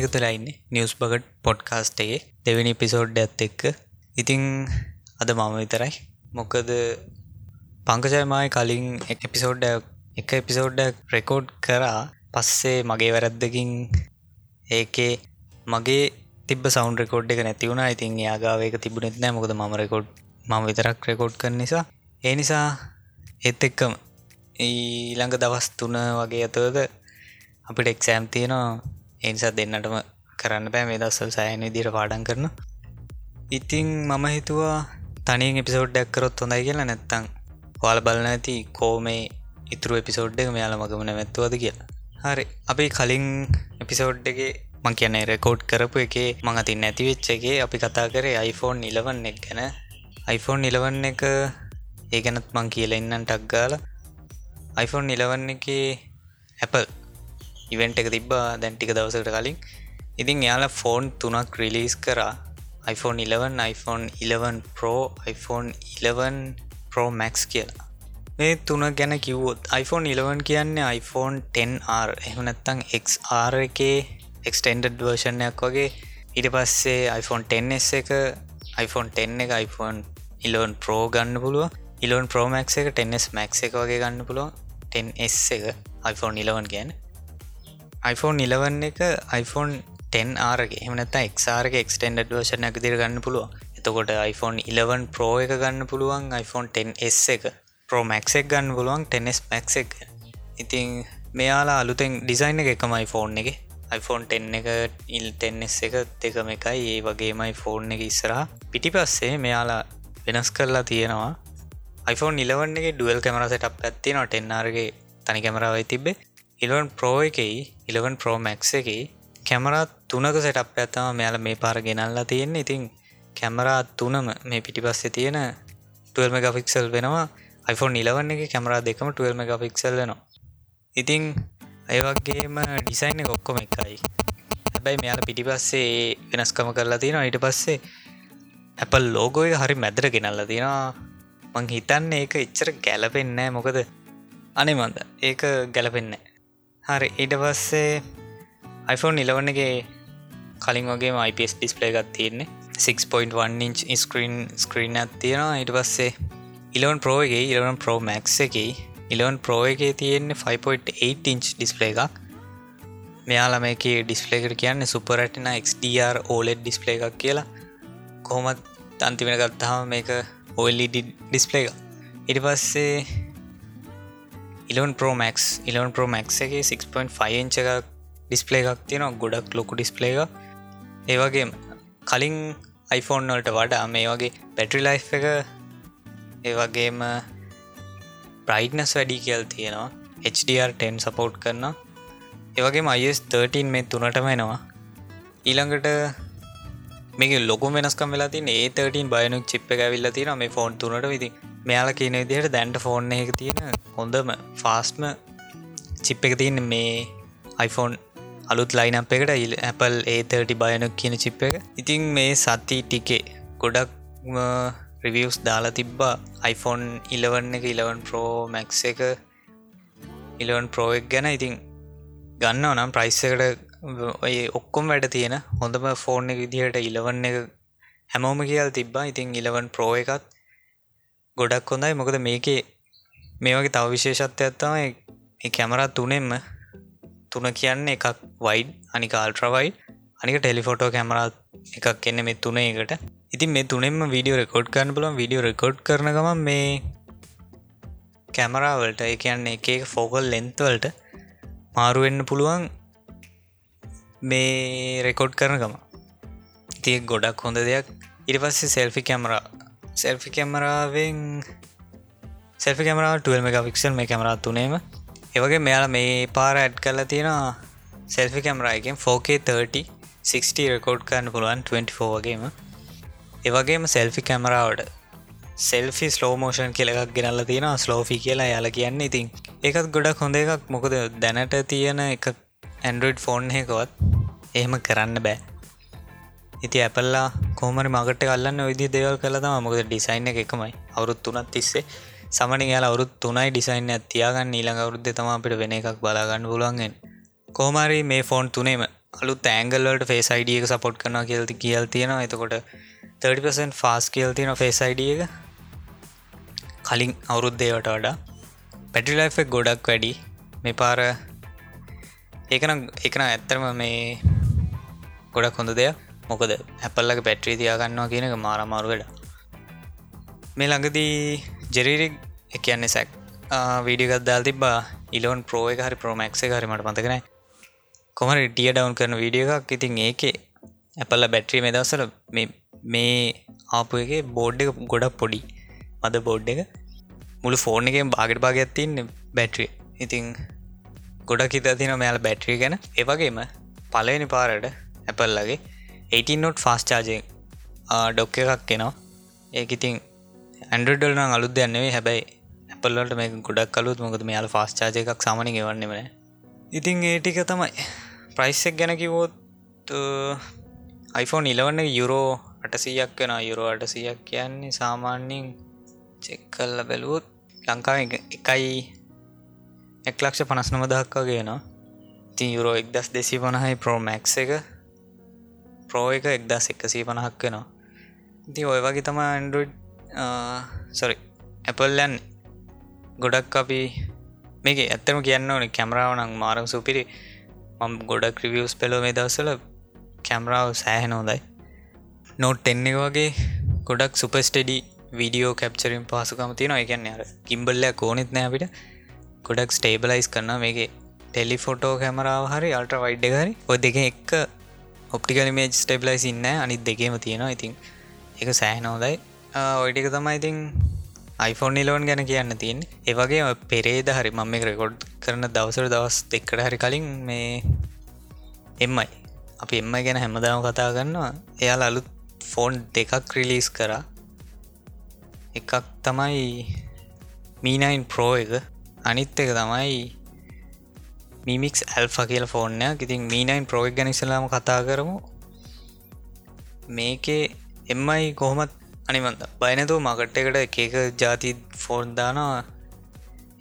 Hello ඔයාලම එක තුලා ඉන්න නිවස් බගට් පොඩ්කාස්ටගේ දෙවැනි පිසෝඩ් ඇත් එක්ක. ඉතිං අද මම විතරයි. මොකද පංකජයමයි කලින් එපිසෝඩ් එක එපිසෝඩ්ඩ රෙකෝඩ් කරා. පස්සේ මගේ වැරැද්දකින් ඒකේ මගේ තිබ සෞන් රෙකෝඩ් එක නැතිවුණ ඉතින් යාගාවක තිබුණෙත් නෑ. මොකද මම රෙකෝඩ් මම විතරක් රෙකෝඩ් කර නිසා. ඒ නිසා ඒත් එක්කම ඊළඟ දවස් තුන වගේ ඇතවද අපිට එක්සෑම් තියෙනවා. එනිසා දෙන්නටම කරන්න බෑ මේ දස්සල් සෑන විදිර පාඩන් කරන. ඉතිං මම හිතුවා තනින් එපිසෝඩ්ඩක් කරොත් හොඳයි කියලා. නැත්තං වාල බලන ඇති කෝමේ ඉතුරු එපිසෝඩ් එක මෙයාල මගම නැමැත්තුවද කියලා. හරි. අපි කලින් එපිසෝඩ්ඩගේ මං කියන රෙකෝඩ් කරපු එකේ මඟ තින් නැතිවෙච්ච එකේ අපි කතා කරේ iPhoneෆෝන් නිලවන්න එක් ගැන. iPhoneෆෝන් නිලවන්න එක ඒ ගැනත් මං කියල ඉන්නන් ටක්ගාල iPhone නිලවන්න එක Apple ඉවෙන්ට එක තිබ්බා දැන්ටික දවසකට කලින්. ඉතින් යාලා ෆෝන් තුනක් රිලිස් කරා. iPhone 11 iPhone 11 Pro iPhone 11 Pro Max කියලා. මේ තුන ගැන කිව්වොත් iPhone 11 කියන්නේ iPhone 10R එහනත්තං XR එකේ එක්ස්ටෙන්ඩඩ් වර්ෂණයක් වගේ. ඊට පස්සේ iPhone 10s එක iPhone 10 එක iPhone 11 Pro ගන්න පුළුව ඉලොන් ප්‍රෝමක් එක 10s මැක් එක වගේ ගන්න පුළුව 10s එක iPhone 11 ගැන iPhone 11 එක iPhone 10ආරගේ එමනත එක්රක එක්ස්ටන්ඩ වර්ෂණ එක දිර ගන්න පුළුව එතකොට iPhone 11 Pro එක ගන්න පුළුවන් iPhone 10s එක. ප්‍රෝමක් එක ගන්න පුළුවන් 10s මැක් එක. ඉතිං මෙයාලා අලුතෙන් ඩිසයින් එක එකමයි ෆෝන් එක. iPhone 10 එක ඉල් 10s එක දෙකම එකයි. ඒ වගේමයි ෆෝන් එක ඉස්සරහ පිටි පස්සේ මෙයාලා වෙනස් කරලා තියෙනවා. iPhone 11 එක ඩුවල් කැමර සටක් ඇත්ති නො ටෙන්නාරගේ තනි කැමරාවයි තිබේ ඉලවන් ප්‍රෝ එකයි 11 ප්‍රෝ මැක් එක කැමරා තුනක සටප් ඇත්තම මෙයාල මේ පාර ගෙනල්ලා තියෙන ඉතින් කැමරා තුනම මේ පිටි පස්සේ තියෙන 12 මෙගෆික්සල් වෙනවා. iPhone 11 එක කැමරා දෙකම 12 මෙගෆික්සල් වෙනවා. ඉතිං ඒවගේම ඩිසයින් ඔක්කොම එකයි. හැබැයි මෙයාල පිටි පස්සේ වෙනස්කම කරලා තියෙනවා. ඊට පස්සේ Apple ලෝගෝය හරි මැදර ගෙනල්ලා තියෙනවා. මං හිතන්න ඒක එච්චර ගැලපෙන්නෑ මොකද අනෙමන්ද ඒක ගැලපෙන්නේ හරි ඊට පස්සේ iPhone 11 එක කලින් වගේ IPS ඩිස්පලේ එකත් තියෙන්නේ. 6.1 ඉංච් ස්ක්‍රීන් ස්ක්‍රීන් ඇත් තියෙනවා. ඊට පස්සේ ඉලවන් ප්‍රෝ එක ඉලවන් ප්‍රෝ මැක්ස් එක ඉලවන් ප්‍රෝ එක තියෙන්නේ 5.8 ඉංච් ඩිස්පලේ එකක්. මෙයාලා මේක ඩිස්පලේකට කියන්න සුපරටන XDR ඕලෙඩ් ඩිස්පලේ එකක් කියලා. කොහොමත් තන්තිවෙන ගත්තාම මේක ඔල්ලඩ ඩිස්පලේ එක ඉට පස්සේ 11 Promax 11 Promax එක 6.5 ඉංච එකක් ඩිස්පලේ එකක් තියෙනවා ගොඩක් ලොකු ඩිස්පලේ එක ඒවගේ කලින් iPhone වලට වඩා මේ වගේ පැටරි ලයි් එක ඒවගේම ප්‍රයිට්නස් වැඩි කියල් තියෙනවා HDR10 සපෝට් කරන්න ඒවගේ අයිස් 13 මේ තුනටම එනවා. ඊළඟට මේක ලොකු වෙනස්කම් වෙලා තින ඒ 13 බයනුක් චිප් එක ඇවිල්ල තියෙන මේ ෆෝන් තුනට විදි මෙයාල කියන විදිහට දැන්ට ෆෝන් එක තියෙන හොඳම ෆාස්ටම චිප් එක තියන්න මේ iPhone අලුත් ලයිනප් එකට ඉල් Apple ඒ30 බයනක් කියන චිප් එක. ඉතින් මේ සති ටිකේ ගොඩක් රිවියස් දාලා තිබ්බා iPhone 11 එක 11 Pro Max එක. 11 Pro එක ගැන. ඉතින් ගන්න නම් ප්‍රයිස් එකට ඔය ඔක්කොම් වැඩ තියෙන හොඳම ෆෝන් එක විදිහට 11 එක හැමෝම කියල් තිබ්බා. ඉතින් 11 Pro එකත් ගොඩක් හොඳයි. මොකද මේකේ මේ වගේ තව විශේෂත්වයක් තමයි කැමරා තුනෙම්ම තුන කියන්නේ එකක් වයිඩ් අනික අල්ට්‍රවයි් අනික ටෙලිෆොටෝ කැමරා එකක් එන්න මේ තුන එකට. ඉතින් මේ තුනෙම වීඩියෝ රෙකෝඩ් කරන්න බලම් වීඩියෝ රෙකෝඩ් කරන ගම මේ කැමරාවලට ඒ කියන්නේ එක ෆෝකල් ලෙන්තවලට මාරුවෙන්න පුළුවන් මේ රෙකෝඩ් කරන ගම තිය ගොඩක් හොඳ දෙයක්. ඉරි පස්සේ සෙල්ෆි කැමරා සෙල්ෆි කැමරාවෙන් සෙල්ෆි කැමරා 12 මෙක ෆික්සල් මේ කැමරා තුනේම. ඒවගේ මෙයාල මේ පාර ඇඩ් කරලා තියෙනවා සෙල්ෆි කැමරායකින් 4K30 60 රෙකෝඩ් කරන්න පුළුවන් 24 වගේම. ඒවගේම සෙල්ෆි කැමරාවට සෙල්ෆි ස්ලෝමෝෂන් කියලක් ගෙනල්ල තියෙන ස්ලෝෆි කියලා යාල කියන්න. ඉතින් ඒකත් ගොඩක් හොඳ එකක්. මොකද දැනට තියෙන එක ඇන්ඩරෝඩ් ෆෝන් එකවත් එහෙම කරන්න බෑ. ඉති ඇපල්ලා කෝමරි මගට කල්ලන්න විදි දෙවල් කළතම මොකද ඩිසයින් එක එකමයි. අවුරුත් තුනත් තිස්සේ සමන යාල අවුරුත් තුනයි ඩිසයින් ඇතියාගන්න ඊළඟ අවුරුද්ධ තම අපිට වෙන එකක් බලාගන්න පුලුවන්ගෙන් කෝමරි මේ ෆෝන් තුනේම අලු තෑංගල්ලට ෆේස් අයිඩියක සපොට් කරන කියල්ති කියල් තියෙනවා. එතකොට 30% ෆාස් කියල් තියෙන ෆේස් අයිඩිය එක. කලින් අවුරුද්දේවට වඩා පැටිලයිෆෙක් ගොඩක් වැඩි. මේ පාර ඒකන එකන ඇත්තරම මේ ගොඩක් හොඳ දෙයක්. මොකද හැපල්ලක පැට්‍රී තියාගන්නවා කියනක මාරමාරු වැඩ මේ ළඟදී ජෙරීරික් එකන්නේ සැක් වීඩියගත් දල් තිබා ඉලෝන් ප්‍රෝ එක හරි ප්‍රෝමක්ස හරි මට මතකන කොමර ටිය ඩවන් කරන වීඩිය එකක්. ඉතින් ඒකේ ඇපල්ල බැට්‍රී මේ දවසල මේ ආපු එක බෝඩ් එක ගොඩක් පොඩි. මද බෝඩ් එක. මුළු ෆෝර්න් එකෙන් බාගට භාගයක් තින්න බැට්‍රිය ඉතිං ගොඩක් හිත තින මෙයාල බැට්‍රිය ගැන. ඒවගේම පලවෙනි පාරට ඇපල්ලගේ 18 නොට් ෆාස් චාජය ඩොක්ක එකක් කෙනවා ඒක ඉතින් ඇන්ඩඩල් නම් අලුත් දෙයන්නෙවේ හැබැයි ඇපල්ලට මේ ගොඩක් කලුත් මොකද මෙයාල ෆාස් චාජය එකක් සමනි ගවන්නෙමන ඉතින් ඒටික තමයි. ප්‍රයිස්සක් ගැන කිවෝත් iPhone ඉලවන්න යුරෝ අටසීයක් වෙන යුරෝ අටසීයක් කියන්නේ සාමාන්‍යෙන් චෙක්කල්ල බැලුවොත් ලංකාව එකයි එක්ලක්ෂ පනස් නම දහක්වා ගෙන ති යුරෝ එක්දස් දෙසි පණහයි ප්‍රෝමැක්ස එක. ප්‍රෝ එක එක්දස් එකසී පණහක් වෙනවා. ඉති ඔය වගේ තම ඇන්ඩරෝඩ් සොරි ඇපල්ලන් ගොඩක් අපි මේක ඇත්තම කියන්න ඕන කැමරාව නං මාරම් සුපිරි. මම ගොඩක් ක්‍රිවියස් පෙලෝ මේ දවසල කැමරාව සෑහෙන හොඳයි. නෝට් එන්න වගේ ගොඩක් සුපස්ටඩි වීඩියෝ කැප්චරින් පහසුකම තියෙන එකන්න අර කිම්බල්ලයක් ඕනෙත් නෑ අපිට. ගොඩක් ස්ටේබලයිස් කරන්න මේක ටෙලිෆොටෝ කැමරාව හරි අල්ට වයිඩ් හරි. ඔය දෙක එක්ක ඔප්ටිකල මේජ් ස්ටේබලයිස් ඉන්න අනිත් දෙකේම තියෙනවා. ඉතින් එක සෑහනෝදයි ඔයිටික තමයි ඉතින් iPhoneෆෝන් නිලවන් ගැන කියන්න තියෙන් ඒවගේ පෙරේද හරි මම මේ රෙකොඩ් කරන දවසර දවස් දෙක්කට හරි කලින් මේ එම්මයි අපි එම්ම ගැන හැමදාම කතා කරන්නවා එයාල අලුත් ෆෝන් දෙකක් ක්‍රිලිස් කර. එකක් තමයි මීනයින් ප්‍රෝ එක. අනිත් එක තමයි මිමික්ස් ඇල්ෆ කියල ෆෝර්නයක් ඉතින් මීනයින් ප්‍රෝග් ගැන ඉසලාම කතා කරමු. මේකේ එම්මයි කොහොමත් අනිමන්ද බයනතු මකට් එකට එකක ජාති ෆෝර්න් දානවා.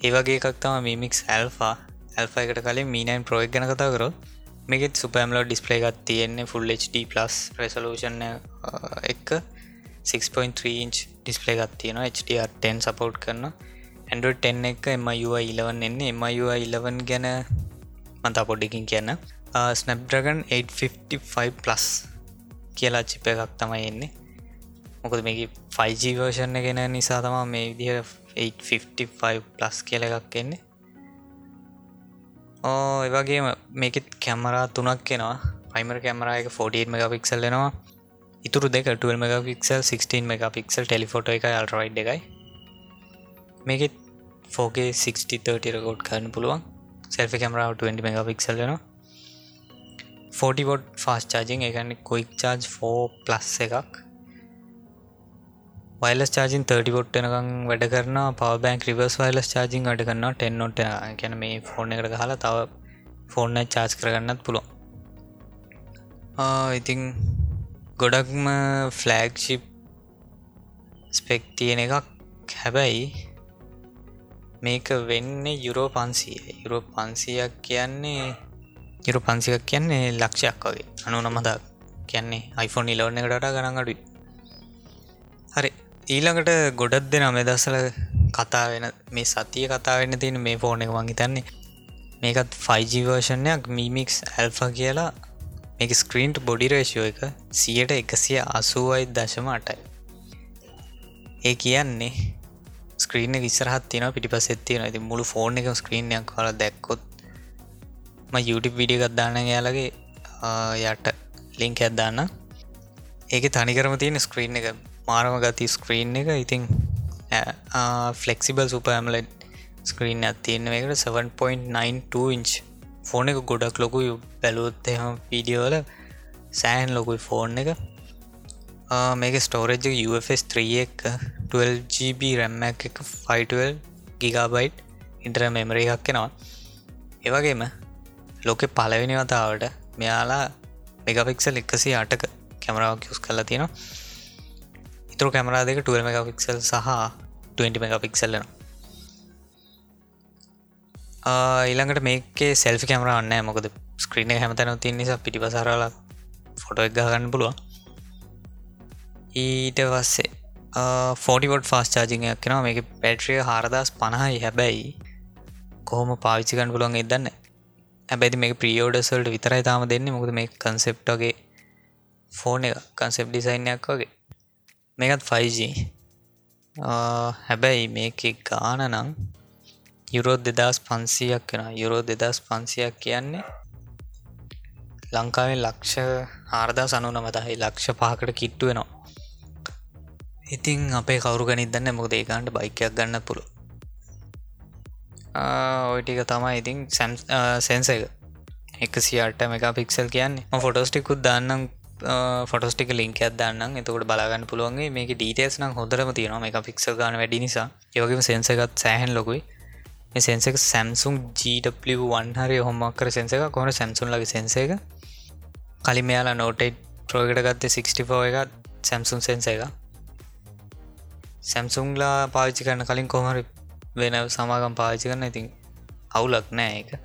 ඒවගේ එකක් තම මිමික්ස් ඇල්ෆා ඇල්ෆා එකට කලින් මීනයින් ප්‍රෝග් ගැන කතා කරොත් මේකෙත් සුපෑම්ලෝ ඩිස්පලේ එකත් තියෙන්නේ. ෆුල් HD පලස් රෙසලූෂන් එක 6.3 ඉන්ච් ඩිස්පලේ එකත් තියෙන HDR10 සපෝට් කරන ඇන්ඩ 10 එක එම ඉලවන් එන්නේ. එම ඉලවන් ගැන මතා පොඩ්ඩකින් කියන්න. ස්නැප්ඩ්‍රගන් 855 ප්ලස් කියලා චිප එකක් තමයි එන්නේ. මොකද මේ 5G වර්ෂණ ගෙන නිසා තමා මේ විදිහ 855 ප්ලස් කියල එකක් එන්නේ. ඕ ඒවගේම මේකෙත් කැමරා තුනක් කෙනවා පයිමර කැමරායක 48 මෙගපික්සල් එනවා. ඉතුරු දෙක 12 මෙගපික්සල් 16 මෙගපික්සල් ටෙලිෆොට එක අල්රයිඩ් එකයි. මේකෙත් 4K 60 රකෝඩ් කරන්න පුළුවන්. සෙල්ෆි කැමරාව 20 මෙගපික්සල් වෙනවා 40 වොඩ් ෆාස් චාජිං එකන්න කොයික් චාර්ජ් 4 ප්ලස් එකක්. වයිලස් චාජින් 30 ොට් එනකං වැඩ කරන පව බෑන් රිවර්ස් වයිලස් චාජිං අඩ කරන්න ටෙන්නොට ගැන මේ ෆෝර්න එකට හලා තව ෆෝර්න චාර්ජ් කරගන්නත් පුළො ඉතිං ගොඩක්ම ෆ්ලෑග්ෂිප් ස්පෙක් තියෙන එකක් හැබැයි මේක වෙන්නේ යුරෝ පන්සිය යුරෝ පන්සියක් කියන්නේ යුරු පන්සිකක් කියන්නේ ලක්ෂයක් වගේ. අනු නමදක් කියන්නේ iPhoneෆෝන් ඉලවන්න එකටට ගනන් අඩුයි. හරි. ඊළඟට ගොඩක් දෙන මෙදසල කතා වෙන මේ සතිය කතාවෙන්න තියෙන මේ ෆෝන එක මං හිතන්නේ. මේකත් 5G වර්ෂණයක් මීමික්ස් ඇල්ෆ කියලා. මේක ස්ක්‍රීන්ට් බොඩි රේෂෝ එක සියට එකසිය අසුවයි දශම අටයි. ඒ කියන්නේ ස්ක්‍රීන විසරහත් තින පිටිපස් එත්තියෙන ඇති මුළු ෆෝර්න් එක ස්ක්‍රීනයක් කල දැක්කොත් ම YouTube විඩිය ගත්දාන්න යාලගේ යට ලිංක ඇත්දාන්න ඒක තනිකරම තියෙන ස්ක්‍රීන් එක මාරම ගති ස්ක්‍රීන් එක. ඉතිං ෆලෙක්සිබල් සුපෑම්ලෙට් ස්ක්‍රීන් ඇතියන්න එකට 7.92 ඉංච් ෆෝන එක ගොඩක් ලොකු බැලුවොත් එහම වීඩියෝල සෑන් ලොකුයි ෆෝන් එක. මේක ස්ටෝරජ් UFS 3 එක. 12GB රැම්ම එක 512 ගිගාබයිට් ඉන්ටර මෙමරි එකක් කෙනවා ඒවගේම ලෝකෙ පලවෙනි වතාවට මෙයාලා මෙගපික්සල් එකසි අටක කැමරාවක් යුස් කල්ලා තියෙනවා. ඉතුරු කැමරා දෙක 12 මෙගපික්සල් සහ 20 මෙගපික්සල්ලන ඊළඟට මේකේ සෙල්ෆි කැමරන්න මොකද ස්ක්‍රීන හැමතැන තින් නිසා පිටි පසරල ෆොටෝ එක ගන්න පුළුවන්. ඊට වස්සේ ෆෝටිවොඩ් ෆාස් චාජිංයක් කෙනවා මේක පැට්‍රිය හාරදස් පණහයි හැබැයි කොහොම පාවිච්චිකන් පුලුවන් එදන්න ඇබැති මේ ප්‍රියෝඩසල්ට විතරයි තාම දෙන්න. මොකද මේ කන්සෙප්ටගේ ෆෝන එක කන්සෙප් ඩිසයින්යක් වගේ. මේකත් 5G හැබැයි මේක ගාන නම් යුරෝත් දෙදස් පන්සියක් කෙන යුරෝ දෙදස් පන්සියක් කියන්නේ ලංකාවේ ලක්ෂ හාරදා සනු නමතහයි ලක්ෂ පහකට කිට්ටු වෙනවා. ඉතින් අපේ කවරු ගනිදන්න මොකද ඒකාන්ට බයිකයක් ගන්න පුළු ඔයිටික තමයි ඉතින් සැම් සැන්ස එක. එකසිට මෙක පික්සල් කියන්නේ. ෆොටෝස්ටිකුත් දන්නම් ෆොටස්ටික ලින්ක දන්න එතකට බලාගන්න පුළුවන්ගේ මේක ඩීටේස් නම් හොඳරම තියෙනවා. එක පික්සල් ගන වැඩි නිසා. යෝගම සෙන්සකත් සෑහන් ලොකුයි. මේ සෙන්සක සැම්සුම් G1 හරි හොමක්කර සෙන්සක කොන සැම්සුන් ලගේ සෙන්ස එක? කලි මෙයාලා නෝටයිට් ප්‍රෝගට ගත්තේ 64 එකත් සැම්සුන් සෙන්ස එක සැම්සුන්ලා පාවිච්චි කරන්න කලින් කොහමරි වෙන සමාගම් පාවිච්චි කරන්න ඉතින් අවුලක් නෑ එක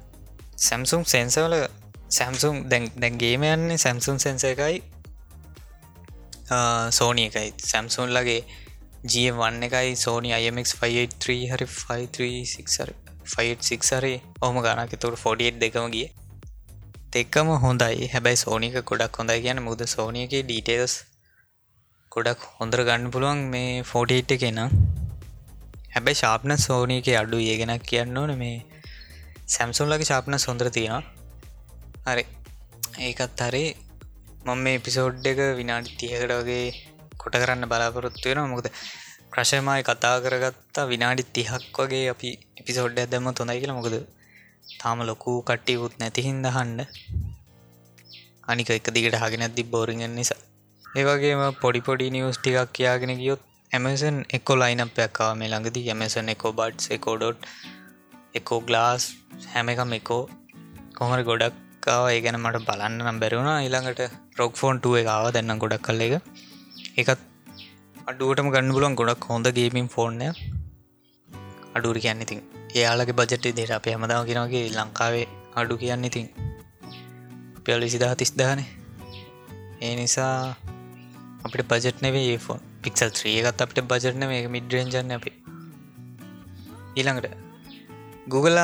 සැම්සුම් සෙන්සවල සැම්සුම් දැන්ගේම යන්නේ සැම්සුම් සෙන්ස එකයි සෝනි එකයි. සැම්සුන් ලගේ ජවන් එකයි සෝනි අයමක්5 හරි 536 හරි ඔහම ගනක. තුර 48 දෙකම ගිය. දෙක්කම හොඳයි. හැබැයි සෝනික ගොඩක් හොඳයි කියන මුද සෝනියක ඩීටේස් ගොඩක් හොඳර ගන්න පුළුවන් මේ ෆෝටීට් කෙන හැබැයි ශාප්න සෝනීක අඩු ඒගෙන කියන්න ඕන මේ සැම්සුන්ලගේ ශාප්න සොඳර තියෙනවා. හරි. ඒකත් හරි. මම මේ පිසෝඩ් එක විනාඩි තියකට වගේ කොට කරන්න බලාපොරොත්තු වෙන මොකද ප්‍රශමය කතා කරගත්තා විනාඩි තිහක් වගේ අපි එපිසෝඩ් ඇදම තොඳයි කියලා. මොකද තාම ලොකු කට්ටියකුත් නැතිහින්ද හන්න අනික එක දිගට හගෙනැද්දි බෝරිගෙන් නිසා. ඒවගේම පොඩිපොඩි නිියස් ටිකක් කියාගෙන ගියොත් ඇමසන් එක්කො ලයිනපයක්කාව මේ ළඟදී. ඇමසන් එකෝ බඩ් එකෝඩොට් එකෝ ගලාස් හැම එකම එකෝ කොහර ගොඩක්කාව ඒ ගැන මට බලන්න නම් බැරුණා ඊළඟට රොක් ෆෝන් ටුව එකකාව දෙන්න ගොඩක් කල්ල එක එකත් අඩුවටම ගන්න පුලුවන් ගොඩක් හොඳ ගේමින් ෆෝර්නය අඩුර කියන්න ඉතින් එයාලගේ බජට දෙට අප හමදාව කෙනගේ ලංකාවේ අඩු කියන්න ඉතින් පෙලිසිදා තිස්දානේ. ඒ නිසා අපිට බජට් නෙවේ ෆෝන් පික්සල් ත්‍රියගත් අපිට බජට්න මේ මිඩ්රෙන්ජන්න අපි. ඊළඟට Google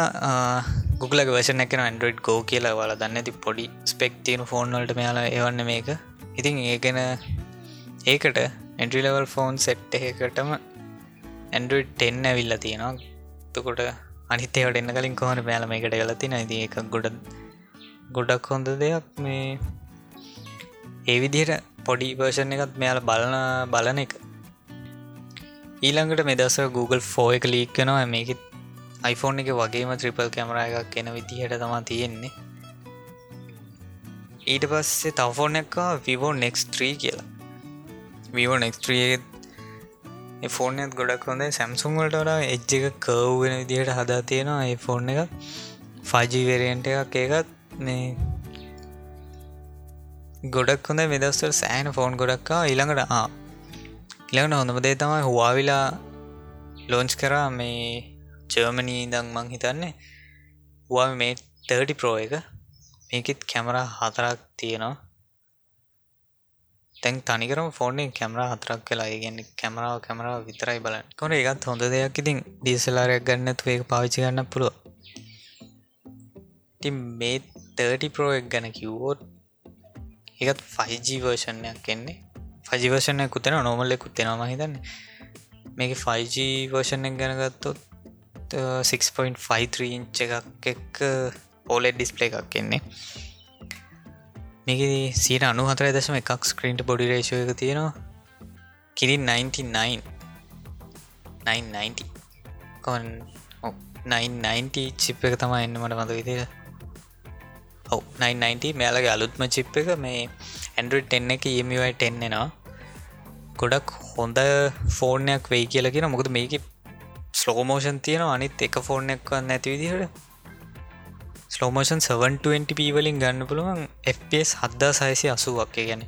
Google වශන එක ඇන්ඩරෝඩ් ගෝ කියලා වල දන්න. ති පොඩි ස්පෙක් තියෙන ෆෝන්වලට මෙයාලා ඒවන්න මේක. ඉතින් ඒගෙන ඒකට ඇන්ඩිලවල් ෆෝන් සෙට් එකකටම ඇන්ඩරෝඩ් ටෙන්න ඇවිල්ල තියෙනවා. තුකොට අනිතේවට එන්න කලින් කොහන පෑල මේකට ගලති නයිති එකක් ගොඩ ගොඩක් හොඳ දෙයක්. මේ ඒ විදිහට පොඩි වර්ෂන් එකත් මෙයාල බලන බලන එක. ඊළඟට මෙදස Google ෆෝ එක ලීක්කනවා මේක iPhone එක වගේම ත්‍රිපල් කැමර එකක් එන විදිහට තමා තියෙන්නේ. ඊට පස්සේ තවෆෝන් එකා විවෝ නෙක්ස්ත්‍රී කියලා. විවෝ නෙක්ස්ත්‍රිය ෆෝනත් ගොඩක් හොඳ සැම්සුන්වලට වඩා එජ් එක කව්වෙන විදිහට හදා තියෙනවා ඒ ෆෝන් එක ෆජීවරෙන්ට එකක්. ඒකත් මේ ගොඩක් හොඳ මෙදස්වල් සෑන ෆෝන් ගොඩක්කා ඊළඟට ආ ඉළඟට හොඳම දේ තමයි හවාවිලා ලෝංච් කරා මේ ජර්මනී දං මං හිතන්නේ. හවා මේ 30 ප්‍රෝ එක. මේකෙත් කැමර හතරක් තියෙනවා. තැන් තනිකරම ෆෝර්නේ කැමර හතරක් වෙලා ඒගන්න කැමරාව කැමරාව විතරයි බලන්න. කොන ඒත් හොඳ දෙයක්. ඉතින් ඩීසලාරයක් ගන්නතු ඒක පාවිච්චි ගන්න පුළුව ති මේ 30 ප්‍රෝ එක් ගැන කිව්වෝත් එකත් 5G වර්ෂණයක් එන්නේ. ෆජිවර්ෂණය කුතෙන නොමල්ලෙකුත් දෙෙනවා හිතන්න. මේක 5G වර්ෂණයක් ගැනගත්තොත් 6.53 ඉංච එකක් එක් පෝලෙඩ් ඩිස්පලේ එකක් එන්නේ. මේක සීට අනු හතර දශම එකක් ස්ක්‍රීන්ට බොඩි රේෂය එක තියෙනවා. කිරින් 99 990 කොන් 990 චිප් එක තමයි එන්න මට මඳ විදිර ඔව 990 මෙයාලගේ අලුත්ම චිප් එක මේ ඇන්ඩරඩ් එන්න එක යමියි ටෙන්නෙනවා ගොඩක් හොඳ ෆෝර්නයක් වෙයි කියලගෙන මොකද මේක ස්ලෝමෝෂන් තියෙන අනිත් එක ෆෝර්නයක් වන්න ඇති විදිහට. ස්ලෝමෝෂන් 720 පීවලින් ගන්න පුළුවන් FPS හද්දා සයිසි අසුවක්. ගැන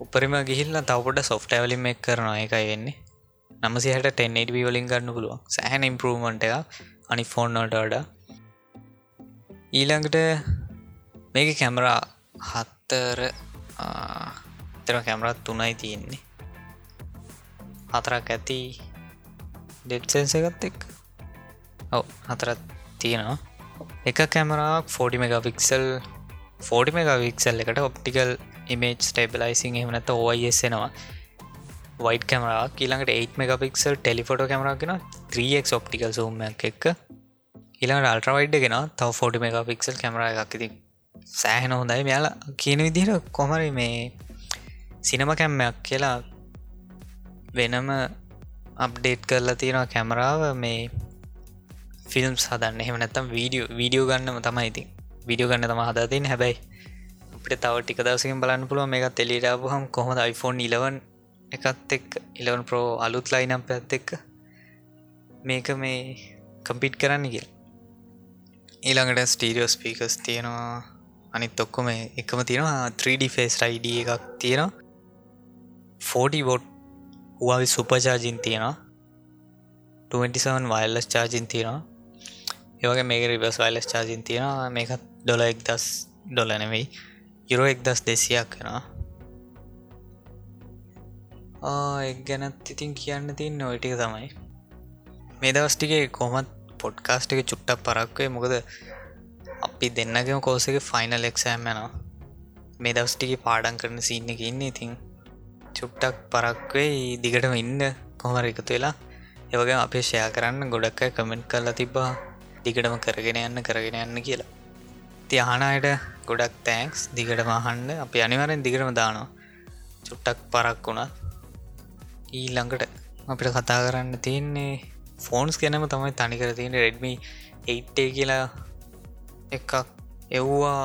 උපරිම ගිහිල්ල තවපොට සොෆ්ටවලින් එක් කරනවා. එකයි වෙන්නේ. නමසිහට 10 වලින් ගන්න පුළුවන්. සෑහන ඉම්පරූමන්ට එක අනි ෆෝන්නට වඩා. ඊළඟට මේක කැමරා හත්තර තර කැමරත් තුනයි තියෙන්නේ. හතරක් ඇති ඩෙට්සන්සගත් එක් ඔව හතරත් තියෙනවා. එක කැමරාක් 40 මෙගපික්සල් 40 මෙගවික්සල් එකට ඔප්ටිකල් ඉමේජ් ස්ටේබලයිසින් එහමනත ඕයිස්සෙනවා වයිට කැමරා ඊළඟට 8 මෙගපික්සල් ටෙලිෆොට කැමරාගෙන 3ක් ඔප්ටිකල් සූම්මයක් එක්ක ඊළඟට අල්ට්‍රවයිඩ් ගෙන තව 40 මෙගපික්සල් කැමර එකක් ඉති සෑහෙන හොඳයි. මෙයාල කියන විදිහට කොමරි මේ සිනම කැම්මයක් කියලා වෙනම අප්ඩේට් කරලා තියෙනවා කැමරාව. මේ ෆිල්ම් සදන්න එහෙම නැත්තම් වීඩියෝ වීඩියෝ ගන්නම තමයි ඉතින්. විඩියෝ ගන්න තම හදතින් හැබැයි අපට තව ටික දවසකින් බලන්න පුළුව මේක තෙලිටාපුහම් කොහොමද iPhone 11 එකත් එක් 11 ප්‍රෝ අලුත් ලයිනම් පැත් එක්ක මේක මේ කම්පිට් කරන්න කියල්. ඊළඟට ස්ටීරියෝ ස්පීකස් තියෙනවා. අනිත් ඔක්කොම එකම තියෙනවා. 3D ෆේස් රයිඩ එකක් තියෙනවා. 40 බොට් හවාවි සුපචාජින් තියෙනවා. 27 වයිල්ලස් චාජින් තියෙනවා. ඒවගේ මේක රිබස් වයිලස් චාජින් තියෙනවා. මේකත් ඩොල එක් දස් ඩොල නෙවෙයි. යුරෝ එක් දස් දෙසියක් කෙනවා එක් ගැනත් ඉතින් කියන්න තින් නොයිටික තමයි. මේ දවස්ටිගේ කොමත් පොඩ්කාස්ටික චුට්ටක් පරක්වේ මොකද අපි දෙන්නගම කෝසක ෆයිනල් එක්සෑම් යනවා. මේ දවස්ටිගේ පාඩන් කරන සින්න එක ඉන්න ඉතින් චුට්ටක් පරක්වේ දිගටම ඉන්න කොහමර එකතු වෙලා. ඒවගේ අපේ ෂයා කරන්න ගොඩක් අය කමෙන්ට් කරලා තිබා දිගටම කරගෙන යන්න කරගෙන යන්න කියලා. තියහනයට ගොඩක් තෑන්ක්ස් දිගට මහන්න අපි අනිවරෙන් දිගටම දානවා. චුට්ටක් පරක් වුණා. ඊල්ළඟට අපිට කතා කරන්න තියන්නේ ෆෝන්ස් ගැනම තමයි තනිකර තියෙන රෙඩ්මි 8 කියලා එකක් එව්වා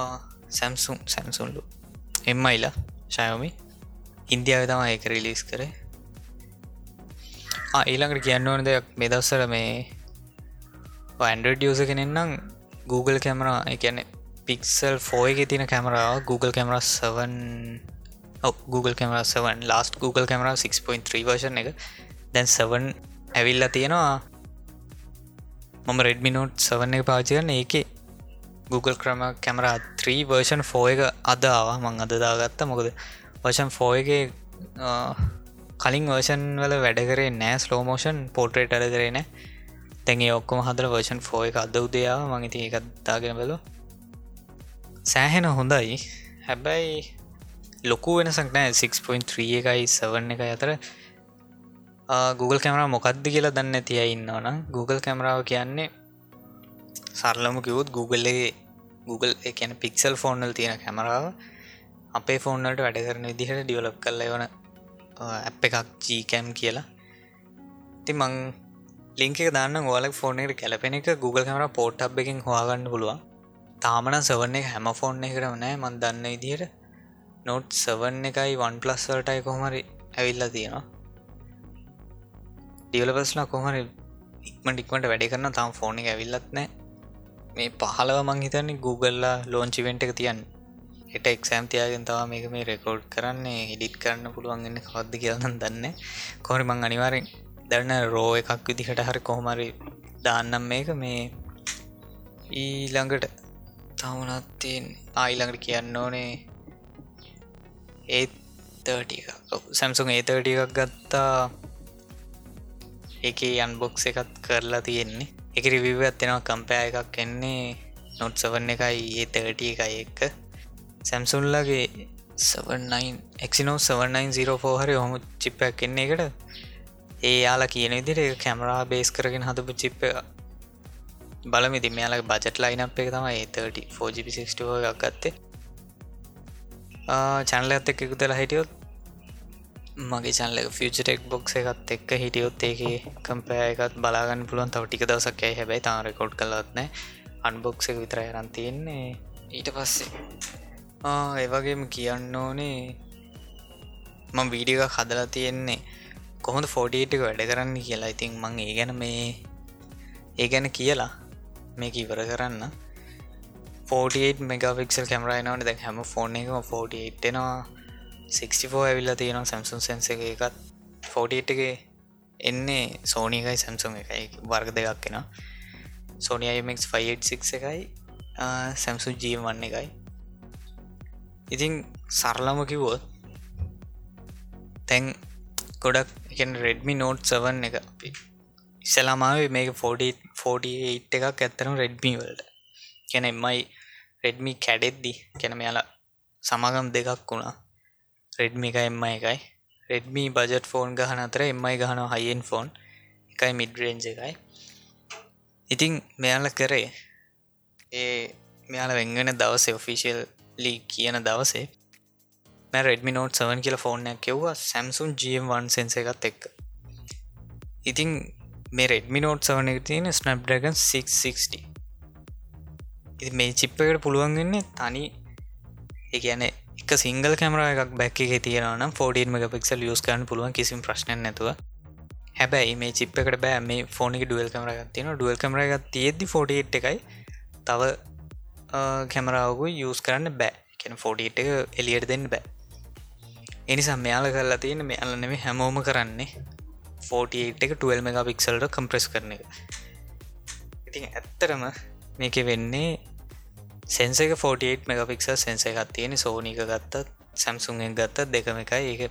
සැම්සුම් සැම්සුන්ලු එම්මයිලා ශයෝමි ඉන්දියාව තම ඒක රිලිස් කරේ. ඊළඟට කියන්න ඕන දෙයක් මෙදස්සර මේ ඇන්ඩඩ ියස කෙනෙන්නම් Google කැමරා එකැන පික්සල් ෆෝය එක තින කැමරාව Google camera 7 Google camera 7 last Google camera 6.3 version එක. දැන් 7 ඇවිල්ලා තියෙනවා. මම රෙඩ්මි නෝට් 7 එක පාචිකන්න ඒක. Google ක්‍රම කැමර 3 වර්ෂන් ෆෝ එක අදාවා මං අදදාගත්ත මොකද වර්ෂන් ෆෝ එක කලින් වර්ෂන් වල වැඩ කරේ නෑ. ස්ලෝමෝෂන් පෝට්‍රේට අඩ කරේ නෑ. තැන්ගේ ඔක්කොම හදර වර්ෂන් ෆෝ එක අද උදයාව මගති එකත්තාගෙන බැලු සෑහෙන හොඳයි. හැබැයි ලොකු වෙනසක් නෑ. 6.3 එකයි සවන් එක අතර. Google කැමර මොකක්ද කියලා දන්න තිය ඉන්නවන Google කැමරාව කියන්නේ සරලම කිවුත් Googleගේ Google එකන පික්සල් ෆෝන්නල් තියෙන කැමරාව අපේ ෆෝන්නට වැඩ කරන විදිහට ඩියවලප් කල්ල වන ඇප් එකක් ජීකැම් කියලා. ති මං ලිංක දාන්න ගෝලක් ෆෝර්නට කැලපෙන එක. Google කමර පෝට්ටබ් එකින් හවාගන්න පුළුවන්. තාමන සවන්න එක හැම ෆෝර්න එකට නෑ. මන් දන්න විදිහයට නොට් සවන් එකයි වන් ප්ලස්වලටයි කොහමරි ඇවිල්ලා තියෙනවා. ඩියලපස්ලා කොහමරි ඉක්මට ඉක්මට වැඩ කරන්න තාම් ෆෝන එක ඇවිල්ලත් නෑ. මේ පහලව මං හිතන්නේ Googleලා ලෝංචිවෙන්ට එක තියන්න. එට එක්සෑම් තියාගෙන් තවා මේක මේ රෙකෝඩ් කරන්නේ හිඩිත් කරන්න පුළුවන්ගන්න කවද්ද කියලන්න දන්න කොහරි මං අනිවාරෙන් දරන රෝ එකක් විදිහට හරි කොහොමරි දාන්නම් මේක. මේ ඊළඟට තවනත්තියෙන් ආයිළඟට කියන්න ඕනේ ඒතට සැම්සුන් ඒතට එකක් ගත්තා. එක අන්බොක්ස එකත් කරලා තියෙන්නේ. එක රිවිව ඇත්තෙනවා කම්පෑ එකක් එන්නේ නොට් සවන්න එකයි ඒ තට එකයි එක්ක සැම්සුන්ලගේ 7ක්නෝ 7904 හරි හොම චිප්පයක් එන්නේ එකට ඒ යාලා කියන විදිර කැමරා බේස් කරගෙන හදපු චිප්ප බලමිති මෙයාලගේ බජට ලයිනක් එක තමයි ඒතට ෝජිපිසිස්ටෝ එකක් ගත්තේ. චැනල ඇත් එක් එකකුතලා හිටියොත් මගේ චන්ල ෆිචටෙක් බොක්ස එකත් එක්ක හිටියොත් ඒක කම්පෑ එකත් බලාගන්න පුළුවන්. තව ටික දවසක් ඇයි හැබැයි තාම රෙකෝඩ් කලත්න අන්බොක්ස එක විතර යරන් තියෙන්නේ. ඊට පස්සේ ඒවගේම කියන්න ඕනේ. මං වීඩියක හදලා තියෙන්නේ. කොහොඳ ෆෝඩීට වැඩ කරන්න කියලා. ඉතින් මං ඒ ගැන මේ ඒ ගැන කියලා මේක ඉවර කරන්න. 48 මෙගෆික්සල් කැමරයිනවන දැ හැම ෆෝන් එකම 48නවා 64 ඇවිල්ල තියෙනවා සැම්සුන් සැන්ස එක එකත්. 48ගේ එන්නේ සෝනිකයි සැම්සුම් එකයි. වර්ග දෙකක් කෙන සෝනියමක් 586 එකයි සැම්සු ජීවන්න එකයි. ඉතින් සරලම කිව්වොත් තැන් ගොඩක් එක රෙඩ්මි නෝට් සවන් එක අපි ඉස්සලාමාව මේක 48 එකක් ඇත්තරම් රෙඩ්මි වලට. කැන එමයි රෙඩ්මි කැඩෙද්දි කැන මෙයාලා සමාගම් දෙකක් වුණා. රෙඩ්මි එක එම එකයි. රෙඩ්මි බජට් ෆෝන් ගහන අතර එමයි ගහන හයිෙන් ෆෝන් එකයි මිඩරේන්ජ එකයි. ඉතිං මෙයාල කරේ. ඒ මෙයාල වෙංගෙන දවසේ ඔෆිසිියල් ලී කියන දවසේ මැ රෙඩමි නෝට් සවන් කියල ෆෝර්නයක් කෙව්වා සැම්සුන් ජම්1 සෙන්ස එකත් එක්ක. ඉතිං මේ රෙඩමි නෝට් සවන එක තියෙන ස්නප්ඩගන් 660 ඉති මේ චිප්පකට පුළුවන්ගන්නේ තනි එකන එක සිංගල් කැමර එකක් බැක් එක තියෙනවන 14 මක පික්සල් යස් කරන්න පුළුවන් කිසිම ප්‍රශ්න නැතුව. හැබැයි මේ චිප්පකට බෑ. මේ ෆෝනික ඩුවල් කමර ගත්තින ඩුවල් කමර එකක් තියෙද්දි 48 එකයි තව කැමරාවකු යස් කරන්න බෑ. කැන 48 එක එලියට දෙන්න බෑ. එනිසා මෙයාල කරලා තියෙන මේ අලනෙම හැමෝම කරන්නේ 48 එක 12 මෙගා පික්සල්ට කම්ප්‍රෙස් කරන එක. ඉතින් ඇත්තරම මේක වෙන්නේ සෙන්ස එක 48 මෙගපික්සල් සෙන්ස එකත් තියෙන සෝනික ගත්තත් සැම්සුන්ෙන් ගත්තත් දෙකම එකයි. එක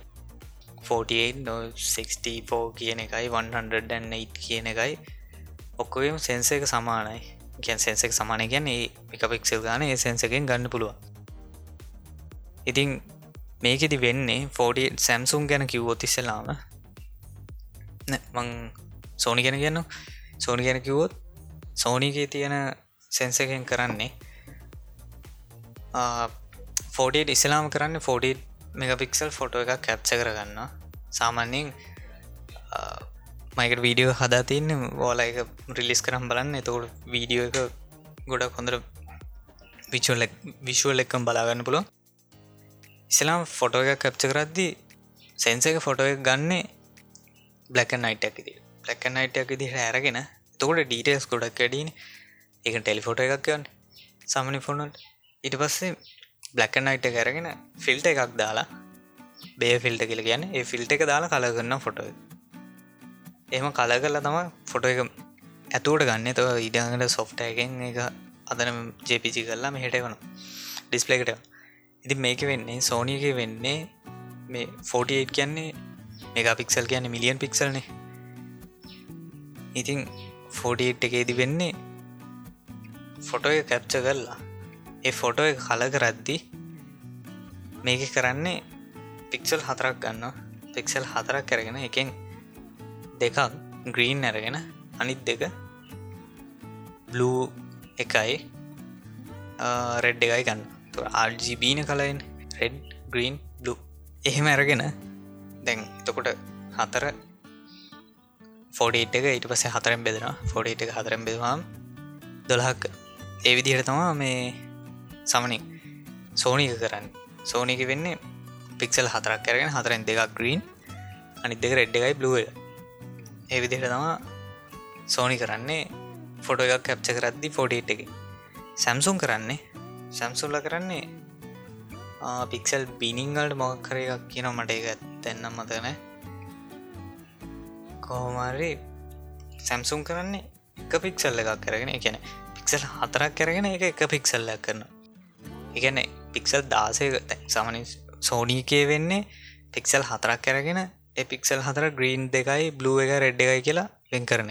48 කියන එකයි 108 කියන එකයි. ඔක්කොම සෙන්ස එක සමානයි. ගැන් සෙන්සෙක් සමානය ගැන ඒ එක පික්සල් ගාන ඒ සෙන්සකෙන් ගන්න පුළුවන්. ඉතින් මේකෙදි වෙන්නේ ෆෝඩි සැම්සුම් ගැන කිව්වොත් ඉස්සලාම මං සෝනි ගැන කියන්න සෝනි ගැන කිව්වොත් සෝනිගේ තියෙන සැන්සකෙන් කරන්නේ ෆෝඩට ඉස්ලාම කරන්න ෆෝඩි මෙගපික්සල් ෆොටෝ එකක් කැප්ච කරගන්න සාමාන්‍යෙන් මයිකට වීඩියෝ හදා තියන්න ඕල එක රිලිස් කරම් බලන්න. එතකොට වීඩියෝ එක ගොඩක් හොඳර විචුවල් විශුවල් එක්කම් බලාගන්න පුළුවන්. ඉස්ලාම් ෆොටෝ එක කැප්ච කරද්දි සෙන්ස එක ෆොටෝ එක ගන්නේ බ්ලක නයිටක් ති බ්ලක නයිටක් දි හැරගෙන තකොට ඩීටස් ගොඩක් කැඩීන එක ටෙලිෆොට එකක් කියන්න සමනි ෆොනට ඉට පස්සේ බ්ලක නයිට කැරගෙන ෆිල්ට එකක් දාලා බේ ෆිල්ට කියල කියන්න ඒ ෆිල්ට එක දාලා කල කරන්න ෆොටෝ එහම කල කරලා තම ෆොටෝ එක ඇතුවට ගන්න. තව ඉඩඟට සොෆ්ට එකෙන් එක අදන ජපිචි කරලා මෙහට වන ඩිස්පලේකට ඉති මේක වෙන්නේ සෝනියක වෙන්නේ මේ 48 කියන්නේ මේක පික්සල් කියන්න මිලියන් පික්සල්නේ ඉතින් 48 එකේදි වෙන්නේ ෆොටෝ එක කැප්ච කරලා ඒ ෆොටෝ එක කල කරද්දි මේක කරන්නේ පික්සල් හතරක් ගන්න පික්සල් හතරක් කරගෙන එකෙන් දෙකක් ග්‍රීන් ඇරගෙන අනිත් දෙක බ්ලූ එකයි රෙඩ් එකයි ගන්න. RGBන කලයින් රෙඩ් ග්‍රීන් බ්ලු එහෙම ඇරගෙන දැන් එතකොට හතර ෆෝඩේට් එක ඊට පස හතරෙන් බෙදෙන ෆෝඩේට එක හතරෙන් බෙදවාම් දොළහක්. ඒ විදිහට තමා මේ සමනින් සෝනික කරන්න. සෝනික වෙන්නේ පික්සල් හතරක් කරගෙන හතරෙන් දෙකක් ග්‍රීන් අනිත් දෙක රෙඩ් එකයි බ්ලුව ඒ විදිහට තමා සෝනි කරන්නේ ෆොටෝ එකක් කැප්ච කරද්දි ෆෝඩේට් එක. සැම්සුම් කරන්නේ සැම්සුල්ල කරන්නේ පික්සල් බිනිංගල්ට මොක්කර එකක් කියන මට එක ඇත්තෙන්නම් මතන කෝමරි සැම්සුම් කරන්නේ එක පික්සල් එකක් කරගෙන එකන පික්සල් හතරක් කරගෙන එක එක පික්සල්ලක් කරන එකන පික්සල් දාසය සමනි සෝනීකය වෙන්නේ පික්සල් හතරක් කරගෙන පික්සල් හතර ග්‍රීන් දෙකයි බ්ලුව එක රෙඩ් එකයි කියලා වෙන් කරන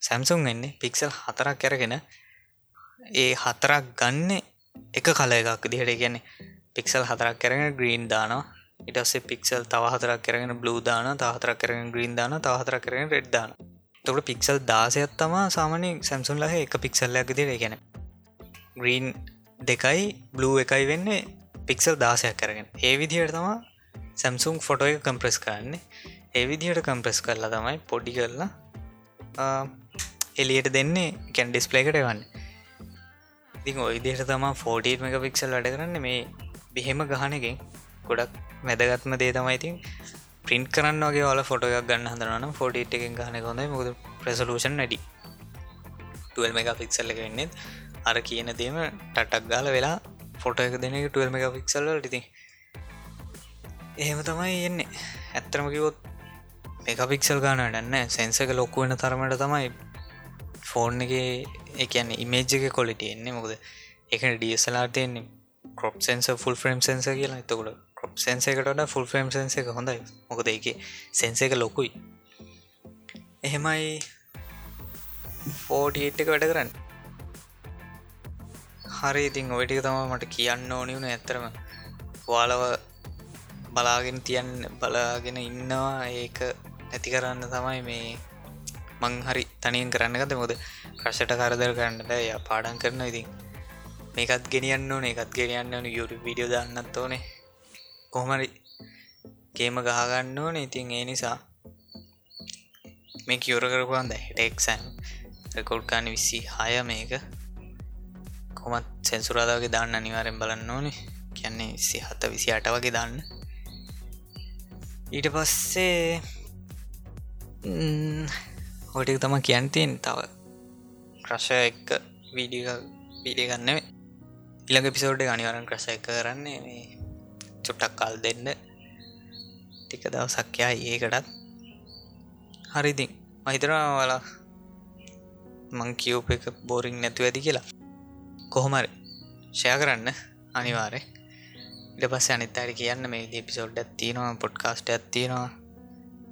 සැම්සුම් වෙන්නේ පික්සල් හතරක් කරගෙන ඒ හතරක් ගන්න එක කල එකක් දිහට ගැන පික්සල් හතරක් කරගෙන ග්‍රීන් දානවා. ඉටස්සේ පික්සල් තව හතරක් කරගෙන බ්ලූ දාන තහතරක් කරගෙන ග්‍රීන් දාන තහතර කරගෙන රෙඩ් දාන තොට පික්සල් දාසයත් තමා සාමනය සැම්සුන් ලහ එක පික්සල්ලයක් දිර ගැන ග්‍රීන් දෙකයි බ්ලූ එකයි වෙන්නේ පික්සල් දාසයක් කරගෙන. ඒ විදිහයට තමා සැම්සුම් ෆොටෝ එක කම්ප්‍රෙස් කරන්නේ. ඒ විදිහට කම්ප්‍රෙස් කරලා තමයි පොඩි කරලා එලියට දෙන්නේ කැන් ඩිස්පලේකට වන්න ඉතින් ඔයිදිහට තමා 48 මක පික්සල් වැඩ කරන්න. මේ බෙහෙම ගහනකින් ගොඩක් වැදගත්ම දේ තමයි ඉතින් ප්‍රින්් කරන්න වගේ ඔල ෆොට එකක් ගන්න හඳරන ෆොට එකෙන් ගහන කොඳ මුද ප්‍රසලූෂන් වැඩි. 12 මෙක පික්සල් එක වෙන්නෙත් අර කියන දේම ටටක් ගාල වෙලා ෆොට එක දෙන 12 මෙක පික්සල් ටිති එහෙම තමයි එන්නේ. ඇත්තරම කිවොත් එක පික්සල් ගානටන්න සැන්සක ලොක්කුවෙන තරමට තමයි ෆෝන් එක එකන්න ඉමේජ්ජක කොලිට එන්නේ. මොකද එක ඩියසලාට එන්නේ crop sensor full frame sensor කියලා. එතකොට කොප් සෙන්ස එකට ෆුල් ෆ්‍රම් සෙන්ස එක හොඳයි. මොකද එක සෙන්ස එක ලොකුයි. එහෙමයි. ෆෝටට එක වැඩ කරන්න. හරි ඉතින් ඔයිටික තම මට කියන්න ඕනි වුණ ඇතරම වාලව බලාගෙන තියන් බලාගෙන ඉන්නවා. ඒක ඇති කරන්න තමයි මේ මං හරි තනියෙන් කරන්නගත මොද ප්‍රශට කරදර කරන්න බෑ. ය පාඩන් කරන ඉතින්. මේකත් ගෙනියන්න ඕන. එකත් ගෙනියන්න ඕන. යුරු විඩියෝ දන්නත් ඕනේ. කොහමරි ගේම ගහගන්න ඕන. ඉතින් ඒ නිසා මේ කියවර කරපුන්ද හෙටෙක්සන් රෙකෝඩ්කාන විස්සි හය මේක. කොමත් සැන්සුරාදාගේ දාන්න අනිවාරෙන් බලන්න ඕනේ. කියන්නේ විසි හත්ත විසි අට වගේ දාන්න. ඊට පස්සේ හොටික තම කියන්තියෙන් තව. ක්‍රශ එක්ක වීඩිය වීඩිය ගන්න ඉළඟ පිසෝඩ් අනිවරන් ක්‍රශ එක කරන්නේ මේ චුට්ටක් කල් දෙන්න. ටික දවසක්කයා ඒකටත්. හරිදිින් මහිතරවා වලා මං කියවප එක බෝරිං නැතු ඇති කියලා. කොහොමරි? ෂය කරන්න. අනිවාරය ඉට පස්ස අනිත් අයට කියන්න මේ පිසෝඩ් ඇත්තිනවා පොඩ්කාස්ට ඇත්තිනවා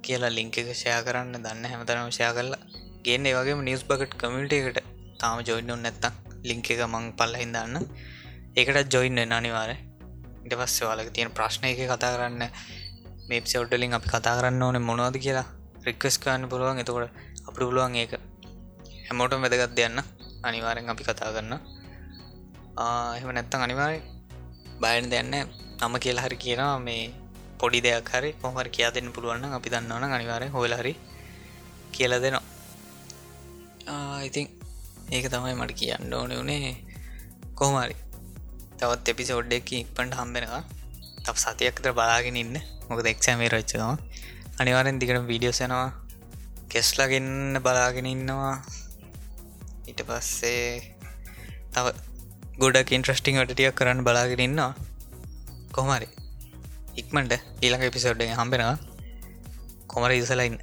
කියලා ලිංක එක ෂය කරන්න. දන්න හැමතරම ෂය කරලා. ගන්න වගේ නිියස් බකට් කමිට එකට තාම ජොයින්න නැත්තම් ලිංක එක මං පල්ල හිදන්න ඒකට ජොයින්න අනිවාර ඉට පස්ස වාලක තියෙන ප්‍රශ්න එක කතා කරන්න. මේ පිසෝඩ්ඩලින් අපි කතා කරන්න ඕන මොනවද කියලා රික්වස් කරන්න පුළුවන්. එතකොට අපට පුළුවන් ඒක හැමෝටම වැදගත් දෙයන්න අනිවාරෙන් අපි කතා කරන්න එහෙම නැත්තං අනිවාරය බයන දෙන්න නම කියලා හරි කියනවා මේ පොඩි දෙයක් හරි කොහමර කියා දෙන්න පුළුවන්න අපි දන්නවන අනිවාරය හොලහරි කියල දෙනවා. ඉතින් ඒක තමයි මට කියන්න ඕන වනේ කොහමරි තවත් එපිසෝඩ් එක ඉක්පට හම්බෙනවා. තව සතියක්තර බලාගෙන ඉන්න. මොකද එක්ෂමේ රච්චවා අනිවාරෙන් දිකට වීඩියෝසනවා කෙස්ලගන්න බලාගෙන ඉන්නවා. ඊට පස්සේ තව ගොඩක් ඉන්ට්‍රස්ටිං වටටියක් කරන්න බලාගෙන ඉන්නවා. කොහමරි ඉක්මට ඊළඟ එපිසෝඩ්ඩ හම්බෙනවා. කොමර ඉසලයින්න